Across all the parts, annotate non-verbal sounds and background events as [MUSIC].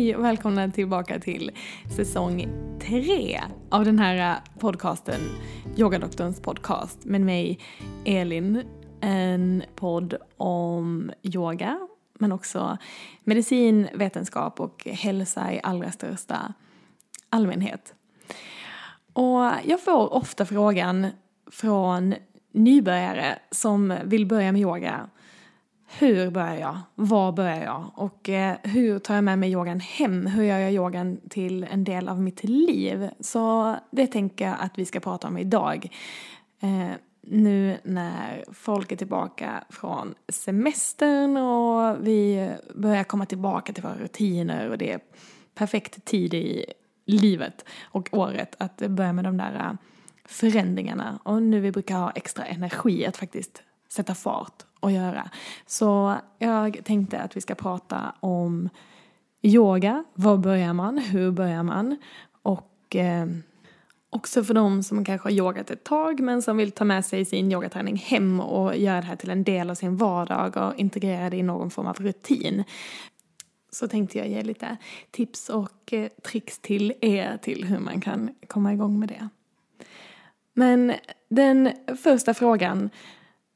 Hej och välkomna tillbaka till säsong tre av den här eh, podcasten, Yogadoktorns podcast med mig Elin. En podd om yoga men också medicin, vetenskap och hälsa i allra största allmänhet. Och jag får ofta frågan från nybörjare som vill börja med yoga hur börjar jag? Var börjar jag? Och eh, hur tar jag med mig yogan hem? Hur gör jag yogan till en del av mitt liv? Så det tänker jag att vi ska prata om idag. Eh, nu när folk är tillbaka från semestern och vi börjar komma tillbaka till våra rutiner och det är perfekt tid i livet och året att börja med de där eh, förändringarna. Och nu vi brukar ha extra energi att faktiskt sätta fart att göra. Så jag tänkte att vi ska prata om yoga. Var börjar man? Hur börjar man? Och eh, också för de som kanske har yogat ett tag men som vill ta med sig sin yogaträning hem och göra det här till en del av sin vardag och integrera det i någon form av rutin. Så tänkte jag ge lite tips och eh, tricks till er till hur man kan komma igång med det. Men den första frågan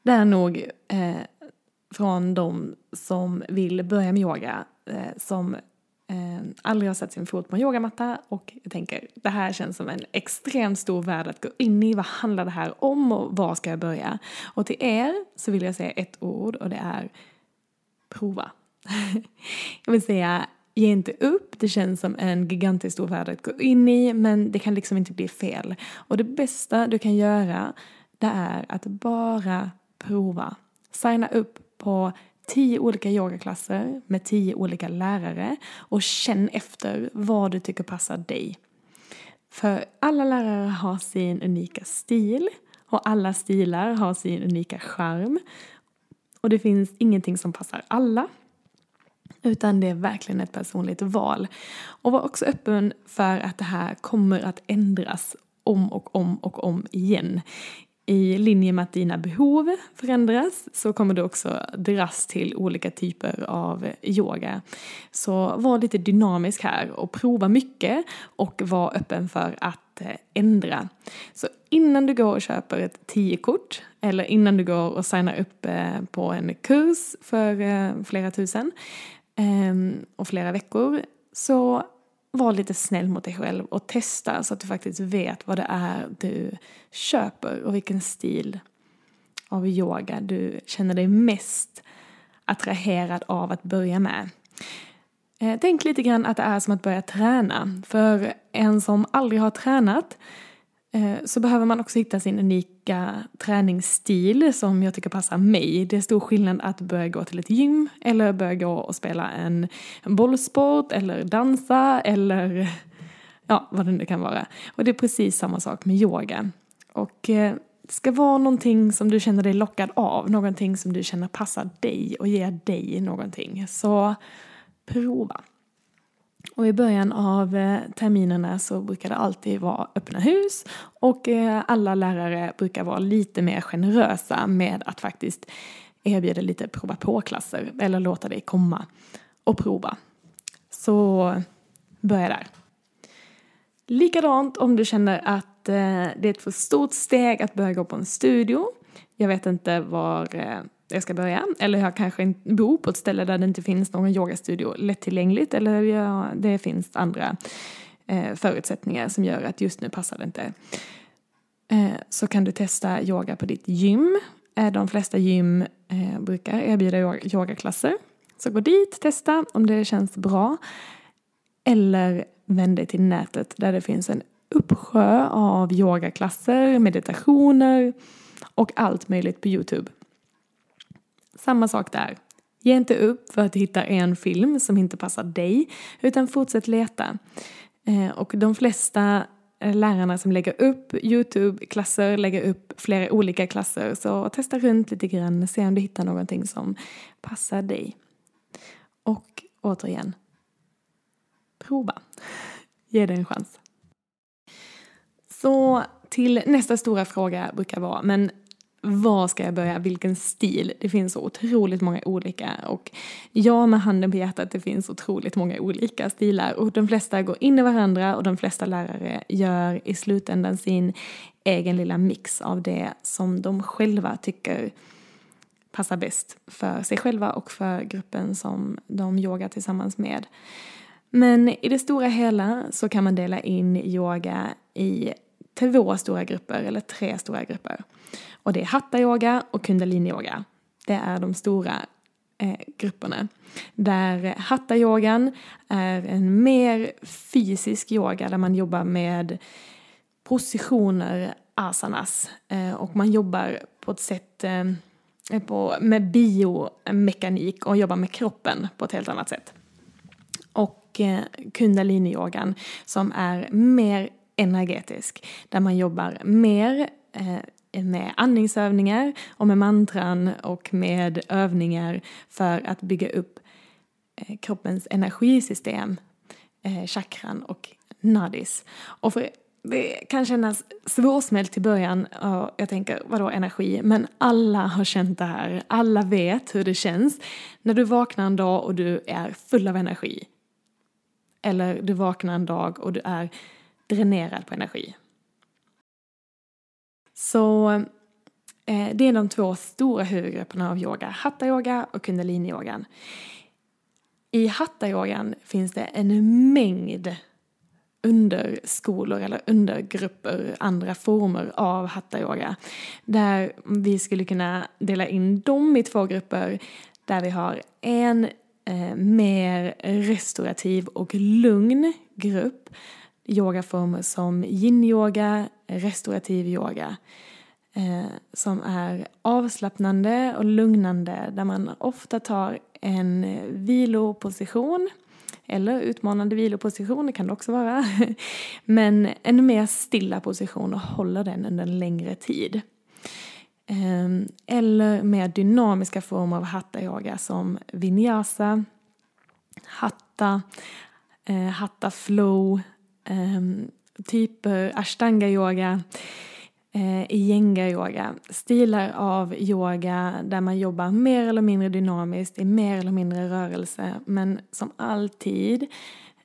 det är nog eh, från de som vill börja med yoga eh, som eh, aldrig har satt sin fot på en yogamatta och jag tänker det här känns som en extremt stor värld att gå in i. Vad handlar det här om och var ska jag börja? Och till er så vill jag säga ett ord och det är prova. [LAUGHS] jag vill säga ge inte upp, det känns som en gigantiskt stor värld att gå in i men det kan liksom inte bli fel. Och det bästa du kan göra det är att bara prova. Signa upp på tio olika yogaklasser med tio olika lärare och känn efter vad du tycker passar dig. För alla lärare har sin unika stil och alla stilar har sin unika charm. Och det finns ingenting som passar alla. Utan det är verkligen ett personligt val. Och var också öppen för att det här kommer att ändras om och om och om igen i linje med att dina behov förändras så kommer du också dras till olika typer av yoga. Så var lite dynamisk här och prova mycket och var öppen för att eh, ändra. Så innan du går och köper ett 10-kort eller innan du går och signar upp eh, på en kurs för eh, flera tusen ehm, och flera veckor så var lite snäll mot dig själv och testa så att du faktiskt vet vad det är du köper och vilken stil av yoga du känner dig mest attraherad av att börja med. Eh, tänk lite grann att det är som att börja träna. För en som aldrig har tränat Eh, så behöver man också hitta sin unika träningsstil som jag tycker passar mig. Det är stor skillnad att börja gå till ett gym eller börja gå och spela en, en bollsport eller dansa eller [LAUGHS] ja, vad det nu kan vara. Och det är precis samma sak med yoga. Och eh, det ska vara någonting som du känner dig lockad av, någonting som du känner passar dig och ger dig någonting. Så prova. Och i början av eh, terminerna så brukar det alltid vara öppna hus och eh, alla lärare brukar vara lite mer generösa med att faktiskt erbjuda lite prova på-klasser eller låta dig komma och prova. Så börja där. Likadant om du känner att eh, det är ett för stort steg att börja gå på en studio. Jag vet inte var jag ska börja. Eller jag kanske bor på ett ställe där det inte finns någon yogastudio lättillgängligt eller jag, det finns andra eh, förutsättningar som gör att just nu passar det inte. Eh, så kan du testa yoga på ditt gym. Eh, de flesta gym eh, brukar erbjuda yogaklasser. Så gå dit, testa om det känns bra. Eller vänd dig till nätet där det finns en uppsjö av yogaklasser, meditationer och allt möjligt på Youtube. Samma sak där. Ge inte upp för att du hittar en film som inte passar dig, utan fortsätt leta. Eh, och de flesta eh, lärarna som lägger upp Youtube-klasser lägger upp flera olika klasser. Så testa runt lite grann, och se om du hittar någonting som passar dig. Och återigen, prova. Ge det en chans. Så till nästa stora fråga brukar vara, men var ska jag börja, vilken stil? Det finns så otroligt många olika och jag med handen på hjärtat, det finns otroligt många olika stilar och de flesta går in i varandra och de flesta lärare gör i slutändan sin egen lilla mix av det som de själva tycker passar bäst för sig själva och för gruppen som de yogar tillsammans med. Men i det stora hela så kan man dela in yoga i två stora grupper, eller tre stora grupper. Och det är hatta-yoga och kundalini-yoga. Det är de stora eh, grupperna. Där hatta-yogan är en mer fysisk yoga där man jobbar med positioner, asanas. Eh, och man jobbar på ett sätt eh, på, med biomekanik och jobbar med kroppen på ett helt annat sätt. Och eh, kundalini-yogan som är mer energetisk. Där man jobbar mer eh, med andningsövningar och med mantran och med övningar för att bygga upp eh, kroppens energisystem, eh, chakran och nadis. Och för det kan kännas svårsmält i början och jag tänker, vadå energi? Men alla har känt det här. Alla vet hur det känns när du vaknar en dag och du är full av energi. Eller du vaknar en dag och du är dränerad på energi. Så eh, det är de två stora huvudgrupperna av yoga, hatta-yoga och kundalini-yogan. I hatta-yogan finns det en mängd underskolor eller undergrupper, andra former av hatta-yoga. Där vi skulle kunna dela in dem i två grupper där vi har en eh, mer restaurativ och lugn grupp yogaformer som yin-yoga, restaurativ yoga eh, som är avslappnande och lugnande där man ofta tar en viloposition eller utmanande viloposition, det kan det också vara. [LAUGHS] Men en mer stilla position och håller den under en längre tid. Ehm, eller mer dynamiska former av hatta-yoga som vinyasa, hatta, eh, hatta flow, typer ashtanga-yoga, eh, eh iyenga-yoga. Stilar av yoga där man jobbar mer eller mindre dynamiskt, i mer eller mindre rörelse, men som alltid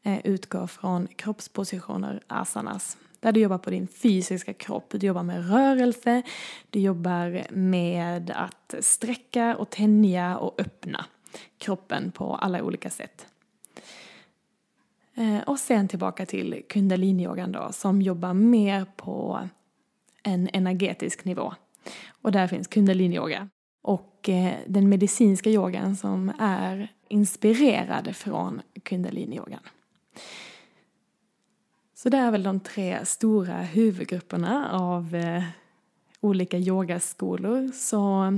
eh, utgår från kroppspositioner, asanas. Där du jobbar på din fysiska kropp, du jobbar med rörelse, du jobbar med att sträcka och tänja och öppna kroppen på alla olika sätt. Eh, och sen tillbaka till kundaliniyogan då som jobbar mer på en energetisk nivå. Och där finns kundaliniyoga. Och eh, den medicinska yogan som är inspirerad från kundaliniyogan. Så det är väl de tre stora huvudgrupperna av eh, olika yogaskolor. Så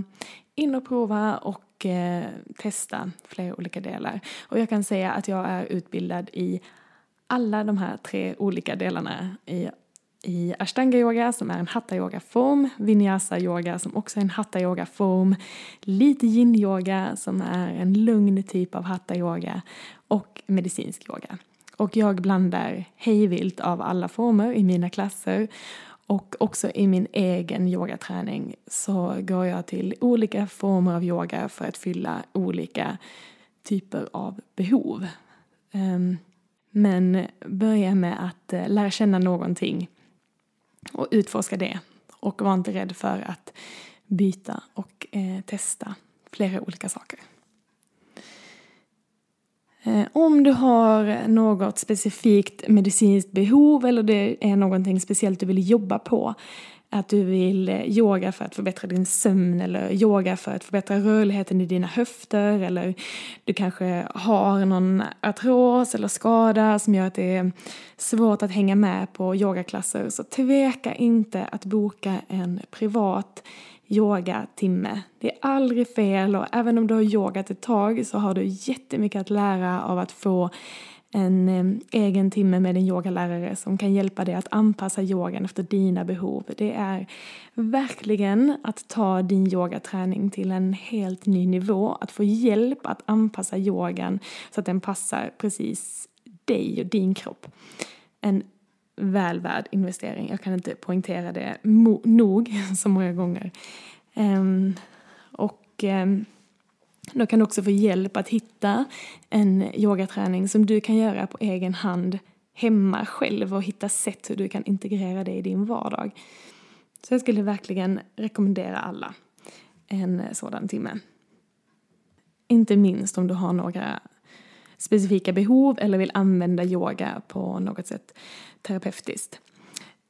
in och prova och eh, testa flera olika delar. Och jag kan säga att jag är utbildad i alla de här tre olika delarna i, i ashtanga yoga som är en hatta yoga form, vinyasa yoga som också är en hatta yoga form, lite yin yoga som är en lugn typ av hatta yoga och medicinsk yoga. Och jag blandar hejvilt av alla former i mina klasser och också i min egen yogaträning så går jag till olika former av yoga för att fylla olika typer av behov. Ehm, men börja med att eh, lära känna någonting och utforska det. Och var inte rädd för att byta och eh, testa flera olika saker. Eh, om du har något specifikt medicinskt behov eller det är någonting speciellt du vill jobba på, att du vill eh, yoga för att förbättra din sömn eller yoga för att förbättra rörligheten i dina höfter eller du kanske har någon artros eller skada som gör att det är svårt att hänga med på yogaklasser så tveka inte att boka en privat yogatimme. Det är aldrig fel och även om du har yogat ett tag så har du jättemycket att lära av att få en eh, egen timme med en yogalärare som kan hjälpa dig att anpassa yogan efter dina behov. Det är verkligen att ta din yogaträning till en helt ny nivå, att få hjälp att anpassa yogan så att den passar precis dig och din kropp. En väl värd investering. Jag kan inte poängtera det nog [LAUGHS] så många gånger. Um, och ehm, um, då kan du också få hjälp att hitta en yogaträning som du kan göra på egen hand hemma själv och hitta sätt hur du kan integrera det i din vardag. Så jag skulle verkligen rekommendera alla en sådan timme. Inte minst om du har några specifika behov eller vill använda yoga på något sätt terapeutiskt.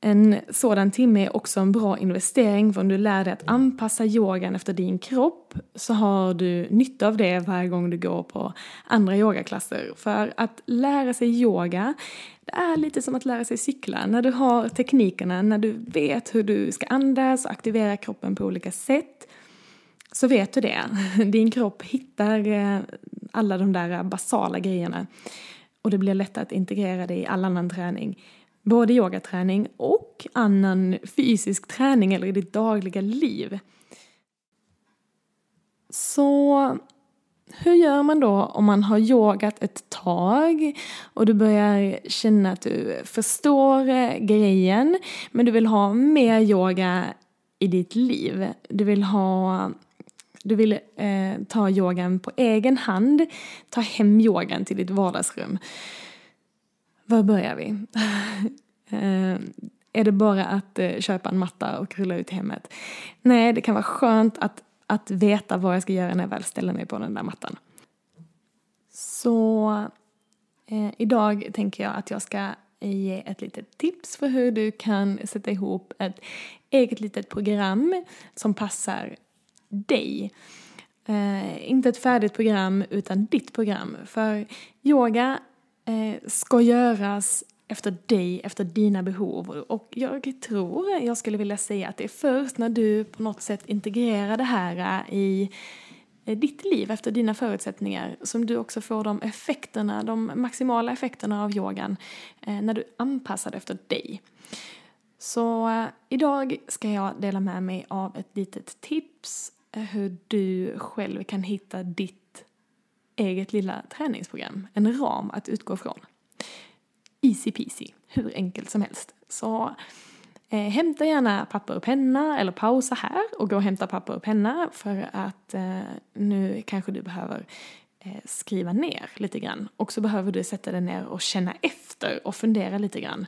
En sådan timme är också en bra investering för om du lär dig att anpassa yogan efter din kropp så har du nytta av det varje gång du går på andra yogaklasser. För att lära sig yoga, det är lite som att lära sig cykla. När du har teknikerna, när du vet hur du ska andas och aktivera kroppen på olika sätt så vet du det. [LAUGHS] Din kropp hittar eh, alla de där basala grejerna och det blir lättare att integrera det i all annan träning både yogaträning och annan fysisk träning eller i ditt dagliga liv. Så hur gör man då om man har yogat ett tag och du börjar känna att du förstår eh, grejen men du vill ha mer yoga i ditt liv? Du vill ha du vill eh, ta yogan på egen hand, ta hem yogan till ditt vardagsrum. Var börjar vi? [LAUGHS] Eh, är det bara att eh, köpa en matta och rulla ut i hemmet? Nej, det kan vara skönt att, att veta vad jag ska göra när jag väl ställer mig på den där mattan. Så eh, idag tänker jag att jag ska ge ett litet tips för hur du kan sätta ihop ett eget litet program som passar dig. Eh, inte ett färdigt program utan ditt program. För yoga Eh, ska göras efter dig, efter dina behov. Och jag tror, jag skulle vilja säga att det är först när du på något sätt integrerar det här i eh, ditt liv efter dina förutsättningar som du också får de effekterna, de maximala effekterna av yogan eh, när du anpassar det efter dig. Så idag ska jag dela med mig av ett litet tips hur du själv kan hitta ditt eget lilla träningsprogram, en ram att utgå från easy peasy, hur enkelt som helst. Så eh, hämta gärna papper och penna eller pausa här och gå och hämta papper och penna för att eh, nu kanske du behöver eh, skriva ner lite grann. Och så behöver du sätta dig ner och känna efter och fundera lite grann.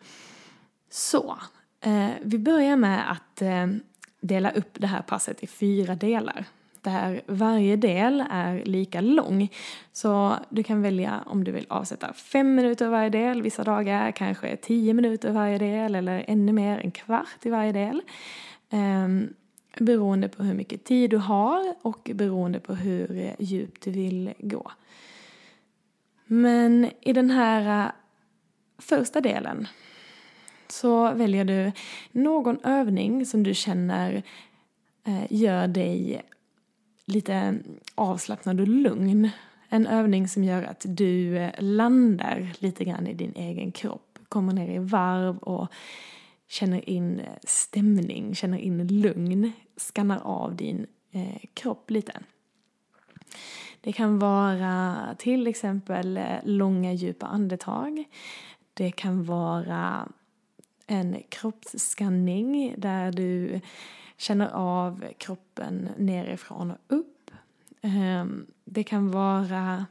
Så, eh, vi börjar med att eh, dela upp det här passet i fyra delar där varje del är lika lång. Så du kan välja om du vill avsätta fem minuter varje del vissa dagar, kanske tio minuter varje del eller ännu mer, en kvart i varje del. Um, beroende på hur mycket tid du har och beroende på hur djupt du vill gå. Men i den här eh, första delen så väljer du någon övning som du känner eh, gör dig lite avslappnad och lugn. En övning som gör att du eh, landar lite grann i din egen kropp, kommer ner i varv och känner in eh, stämning, känner in lugn, skannar av din eh, kropp lite. Det kan vara till exempel eh, långa djupa andetag. Det kan vara en kroppsskanning där du känner av kroppen nerifrån och upp. Ehm, det kan vara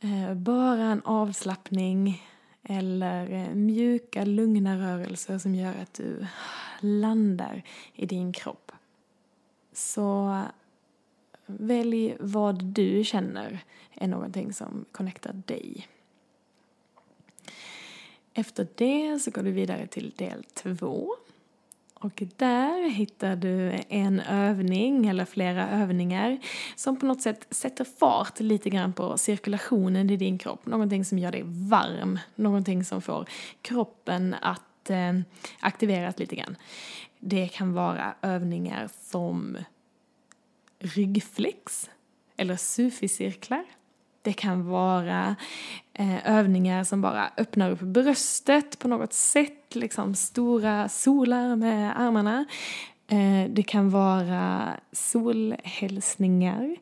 eh, bara en avslappning eller eh, mjuka, lugna rörelser som gör att du landar i din kropp. Så välj vad du känner är någonting som connectar dig. Efter det så går du vidare till del två och där hittar du en övning eller flera övningar som på något sätt sätter fart lite grann på cirkulationen i din kropp. Någonting som gör dig varm, någonting som får kroppen att eh, aktiveras lite grann. Det kan vara övningar som ryggflex eller suficirklar det kan vara eh, övningar som bara öppnar upp bröstet på något sätt, liksom stora solar med armarna. Eh, det kan vara solhälsningar.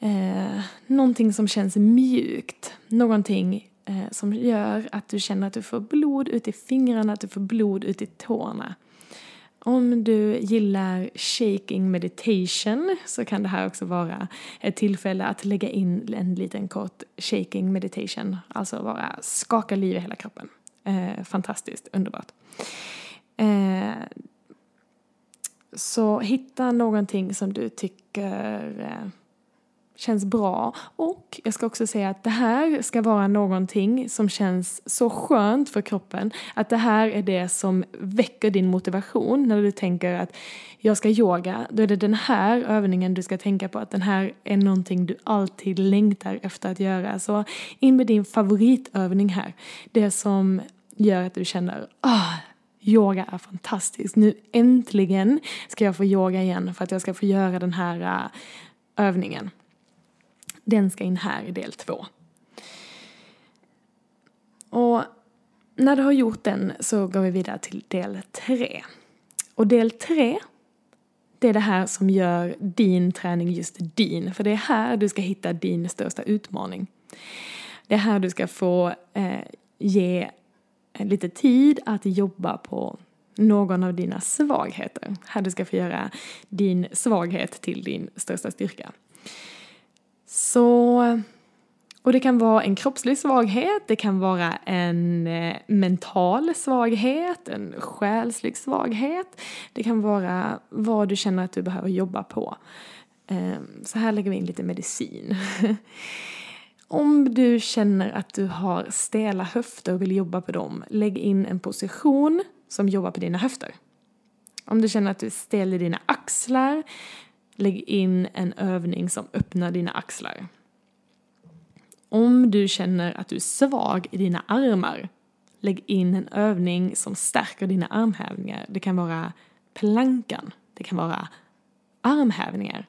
Eh, någonting som känns mjukt, någonting eh, som gör att du känner att du får blod ut i fingrarna, att du får blod ut i tårna. Om du gillar shaking meditation så kan det här också vara ett tillfälle att lägga in en liten kort shaking meditation. Alltså bara skaka liv i hela kroppen. Eh, fantastiskt, underbart. Eh, så hitta någonting som du tycker eh, känns bra. Och jag ska också säga att det här ska vara någonting som känns så skönt för kroppen. Att det här är det som väcker din motivation när du tänker att jag ska yoga. Då är det den här övningen du ska tänka på. Att den här är någonting du alltid längtar efter att göra. Så in med din favoritövning här. Det som gör att du känner oh, yoga är fantastiskt. Nu äntligen ska jag få yoga igen för att jag ska få göra den här uh, övningen. Den ska in här i del två. Och när du har gjort den så går vi vidare till del tre. Och del tre, det är det här som gör din träning just din. För det är här du ska hitta din största utmaning. Det är här du ska få eh, ge lite tid att jobba på någon av dina svagheter. Här du ska få göra din svaghet till din största styrka. Så, och det kan vara en kroppslig svaghet, det kan vara en eh, mental svaghet, en själslig svaghet. Det kan vara vad du känner att du behöver jobba på. Ehm, så här lägger vi in lite medicin. [LAUGHS] Om du känner att du har stela höfter och vill jobba på dem, lägg in en position som jobbar på dina höfter. Om du känner att du är stel i dina axlar, lägg in en övning som öppnar dina axlar. Om du känner att du är svag i dina armar, lägg in en övning som stärker dina armhävningar. Det kan vara plankan, det kan vara armhävningar.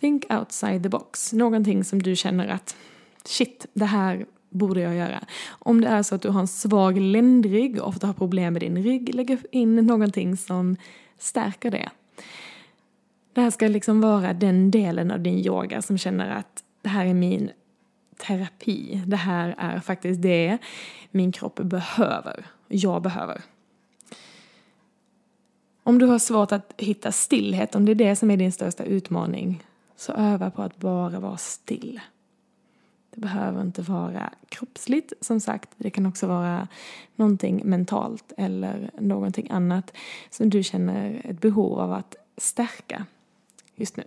Think outside the box, någonting som du känner att shit, det här borde jag göra. Om det är så att du har en svag ländrygg och ofta har problem med din rygg, lägg in någonting som stärker det. Det här ska liksom vara den delen av din yoga som känner att det här är min terapi. Det här är faktiskt det min kropp behöver. Jag behöver. Om du har svårt att hitta stillhet, om det är det som är din största utmaning, så öva på att bara vara still. Det behöver inte vara kroppsligt, som sagt. Det kan också vara någonting mentalt eller någonting annat som du känner ett behov av att stärka just nu.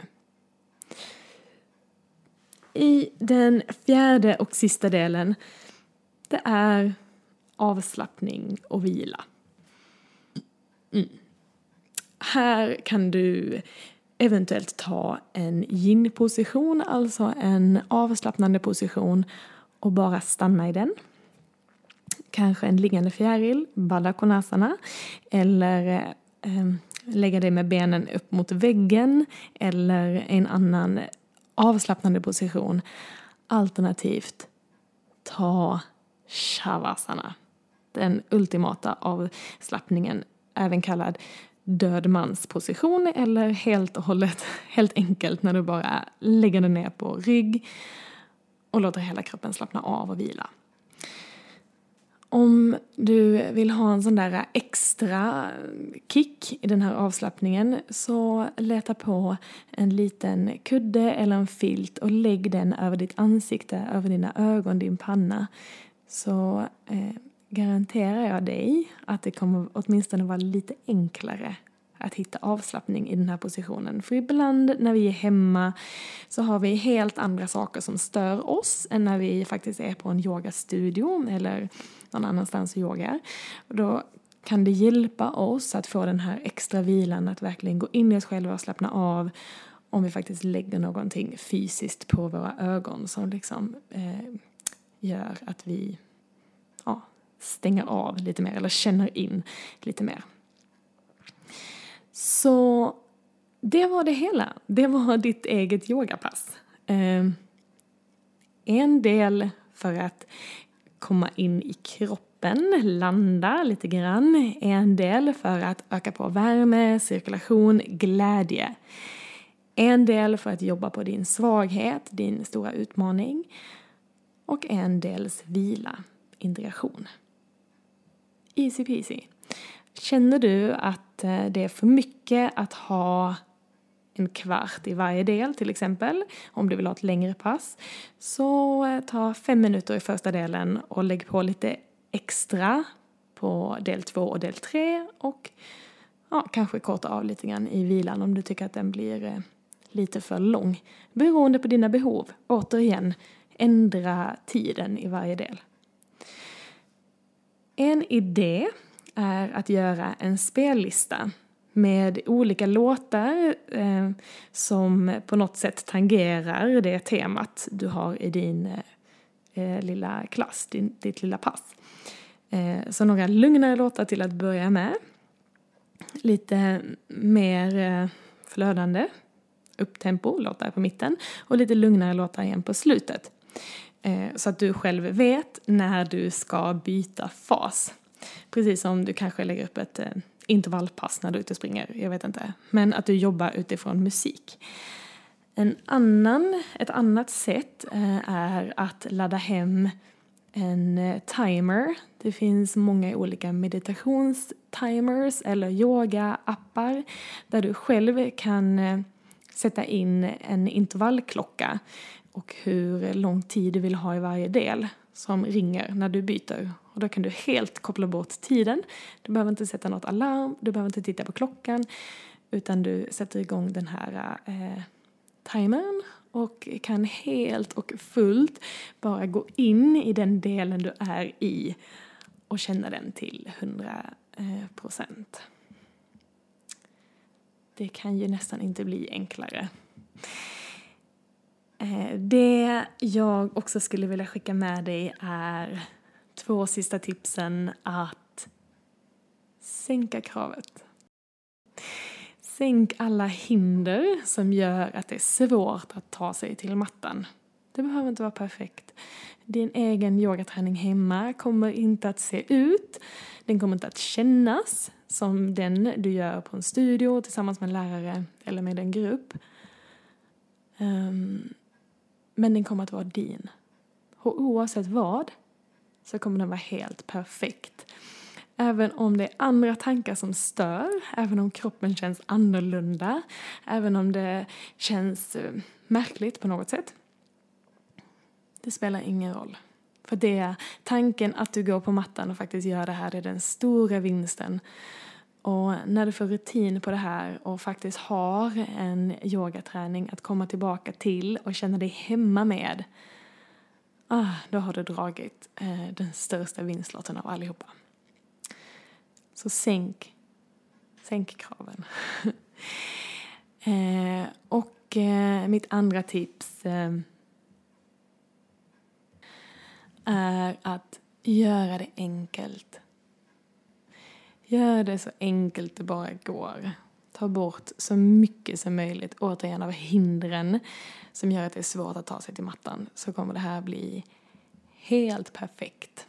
I den fjärde och sista delen, det är avslappning och vila. Mm. Här kan du eventuellt ta en yin-position, alltså en avslappnande position och bara stanna i den. Kanske en liggande fjäril, balakonasana, Konasana, eller eh, lägga dig med benen upp mot väggen eller en annan avslappnande position. Alternativt ta shavasana, den ultimata avslappningen, även kallad dödmansposition eller helt och hållet, [LAUGHS] helt enkelt när du bara lägger dig ner på rygg och låter hela kroppen slappna av och vila. Om du vill ha en sån där extra kick i den här avslappningen så leta på en liten kudde eller en filt och lägg den över ditt ansikte, över dina ögon, din panna. Så eh, garanterar jag dig att det kommer åtminstone vara lite enklare att hitta avslappning i den här positionen. För ibland när vi är hemma så har vi helt andra saker som stör oss än när vi faktiskt är på en yogastudio eller någon annanstans och yogar. Och då kan det hjälpa oss att få den här extra vilan, att verkligen gå in i oss själva och slappna av om vi faktiskt lägger någonting fysiskt på våra ögon som liksom eh, gör att vi ja, stänger av lite mer eller känner in lite mer. Så det var det hela. Det var [LAUGHS] ditt eget yogapass. Eh, en del för att komma in i kroppen, landa lite grann. En del för att öka på värme, cirkulation, glädje. En del för att jobba på din svaghet, din stora utmaning. Och en dels vila, integration. Easy peasy. Känner du att eh, det är för mycket att ha en kvart i varje del till exempel, om du vill ha ett längre pass, så eh, ta fem minuter i första delen och lägg på lite extra på del två och del tre och ja, kanske korta av lite grann i vilan om du tycker att den blir eh, lite för lång. Beroende på dina behov. Återigen, ändra tiden i varje del. En idé är att göra en spellista med olika låtar eh, som på något sätt tangerar det temat du har i din eh, eh, lilla klass, din, ditt lilla pass. Eh, så några lugnare låtar till att börja med. Lite mer eh, flödande upptempo, låtar på mitten och lite lugnare låtar igen på slutet. Eh, så att du själv vet när du ska byta fas. Precis som du kanske lägger upp ett eh, intervallpass när du är ute och springer, jag vet inte. Men att du jobbar utifrån musik. En annan, ett annat sätt eh, är att ladda hem en eh, timer. Det finns många olika meditationstimers eller yoga-appar där du själv kan eh, sätta in en intervallklocka och hur lång tid du vill ha i varje del som ringer när du byter. Och då kan du helt koppla bort tiden. Du behöver inte sätta något alarm, du behöver inte titta på klockan utan du sätter igång den här eh, timern och kan helt och fullt bara gå in i den delen du är i och känna den till 100 eh, procent. Det kan ju nästan inte bli enklare. Eh, det jag också skulle vilja skicka med dig är två sista tipsen att sänka kravet. Sänk alla hinder som gör att det är svårt att ta sig till mattan. Det behöver inte vara perfekt. Din egen yogaträning hemma kommer inte att se ut, den kommer inte att kännas som den du gör på en studio tillsammans med en lärare eller med en grupp. Um, men den kommer att vara din. Och oavsett vad så kommer den vara helt perfekt. Även om det är andra tankar som stör, även om kroppen känns annorlunda, även om det känns eh, märkligt på något sätt. Det spelar ingen roll. För det är tanken att du går på mattan och faktiskt gör det här, det är den stora vinsten. Och när du får rutin på det här och faktiskt har en yogaträning att komma tillbaka till och känna dig hemma med, ah, då har du dragit eh, den största vinstlotten av allihopa. Så sänk, sänk kraven. [LAUGHS] eh, och eh, mitt andra tips eh, är att göra det enkelt. Gör det så enkelt det bara går. Ta bort så mycket som möjligt, återigen, av hindren som gör att det är svårt att ta sig till mattan. Så kommer det här bli helt perfekt.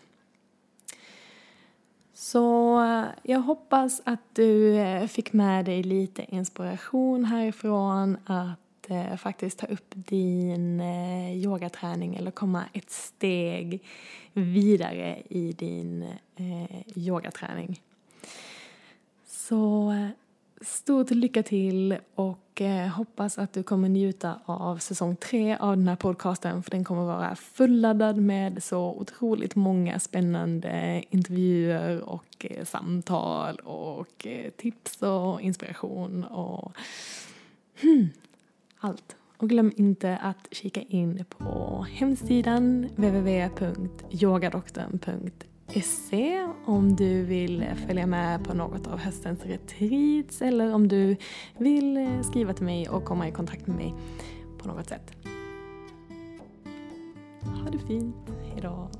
Så eh, jag hoppas att du eh, fick med dig lite inspiration härifrån att eh, faktiskt ta upp din yogaträning eller komma ett steg vidare i din yogaträning. Så stort lycka till och eh, hoppas att du kommer njuta av säsong tre av den här podcasten för den kommer vara fulladdad med så otroligt många spännande intervjuer och eh, samtal och eh, tips och inspiration och hmm, allt. Och glöm inte att kika in på hemsidan www.yogadoktorn.se se om du vill följa med på något av höstens retreats eller om du vill skriva till mig och komma i kontakt med mig på något sätt. Ha det fint, hejdå!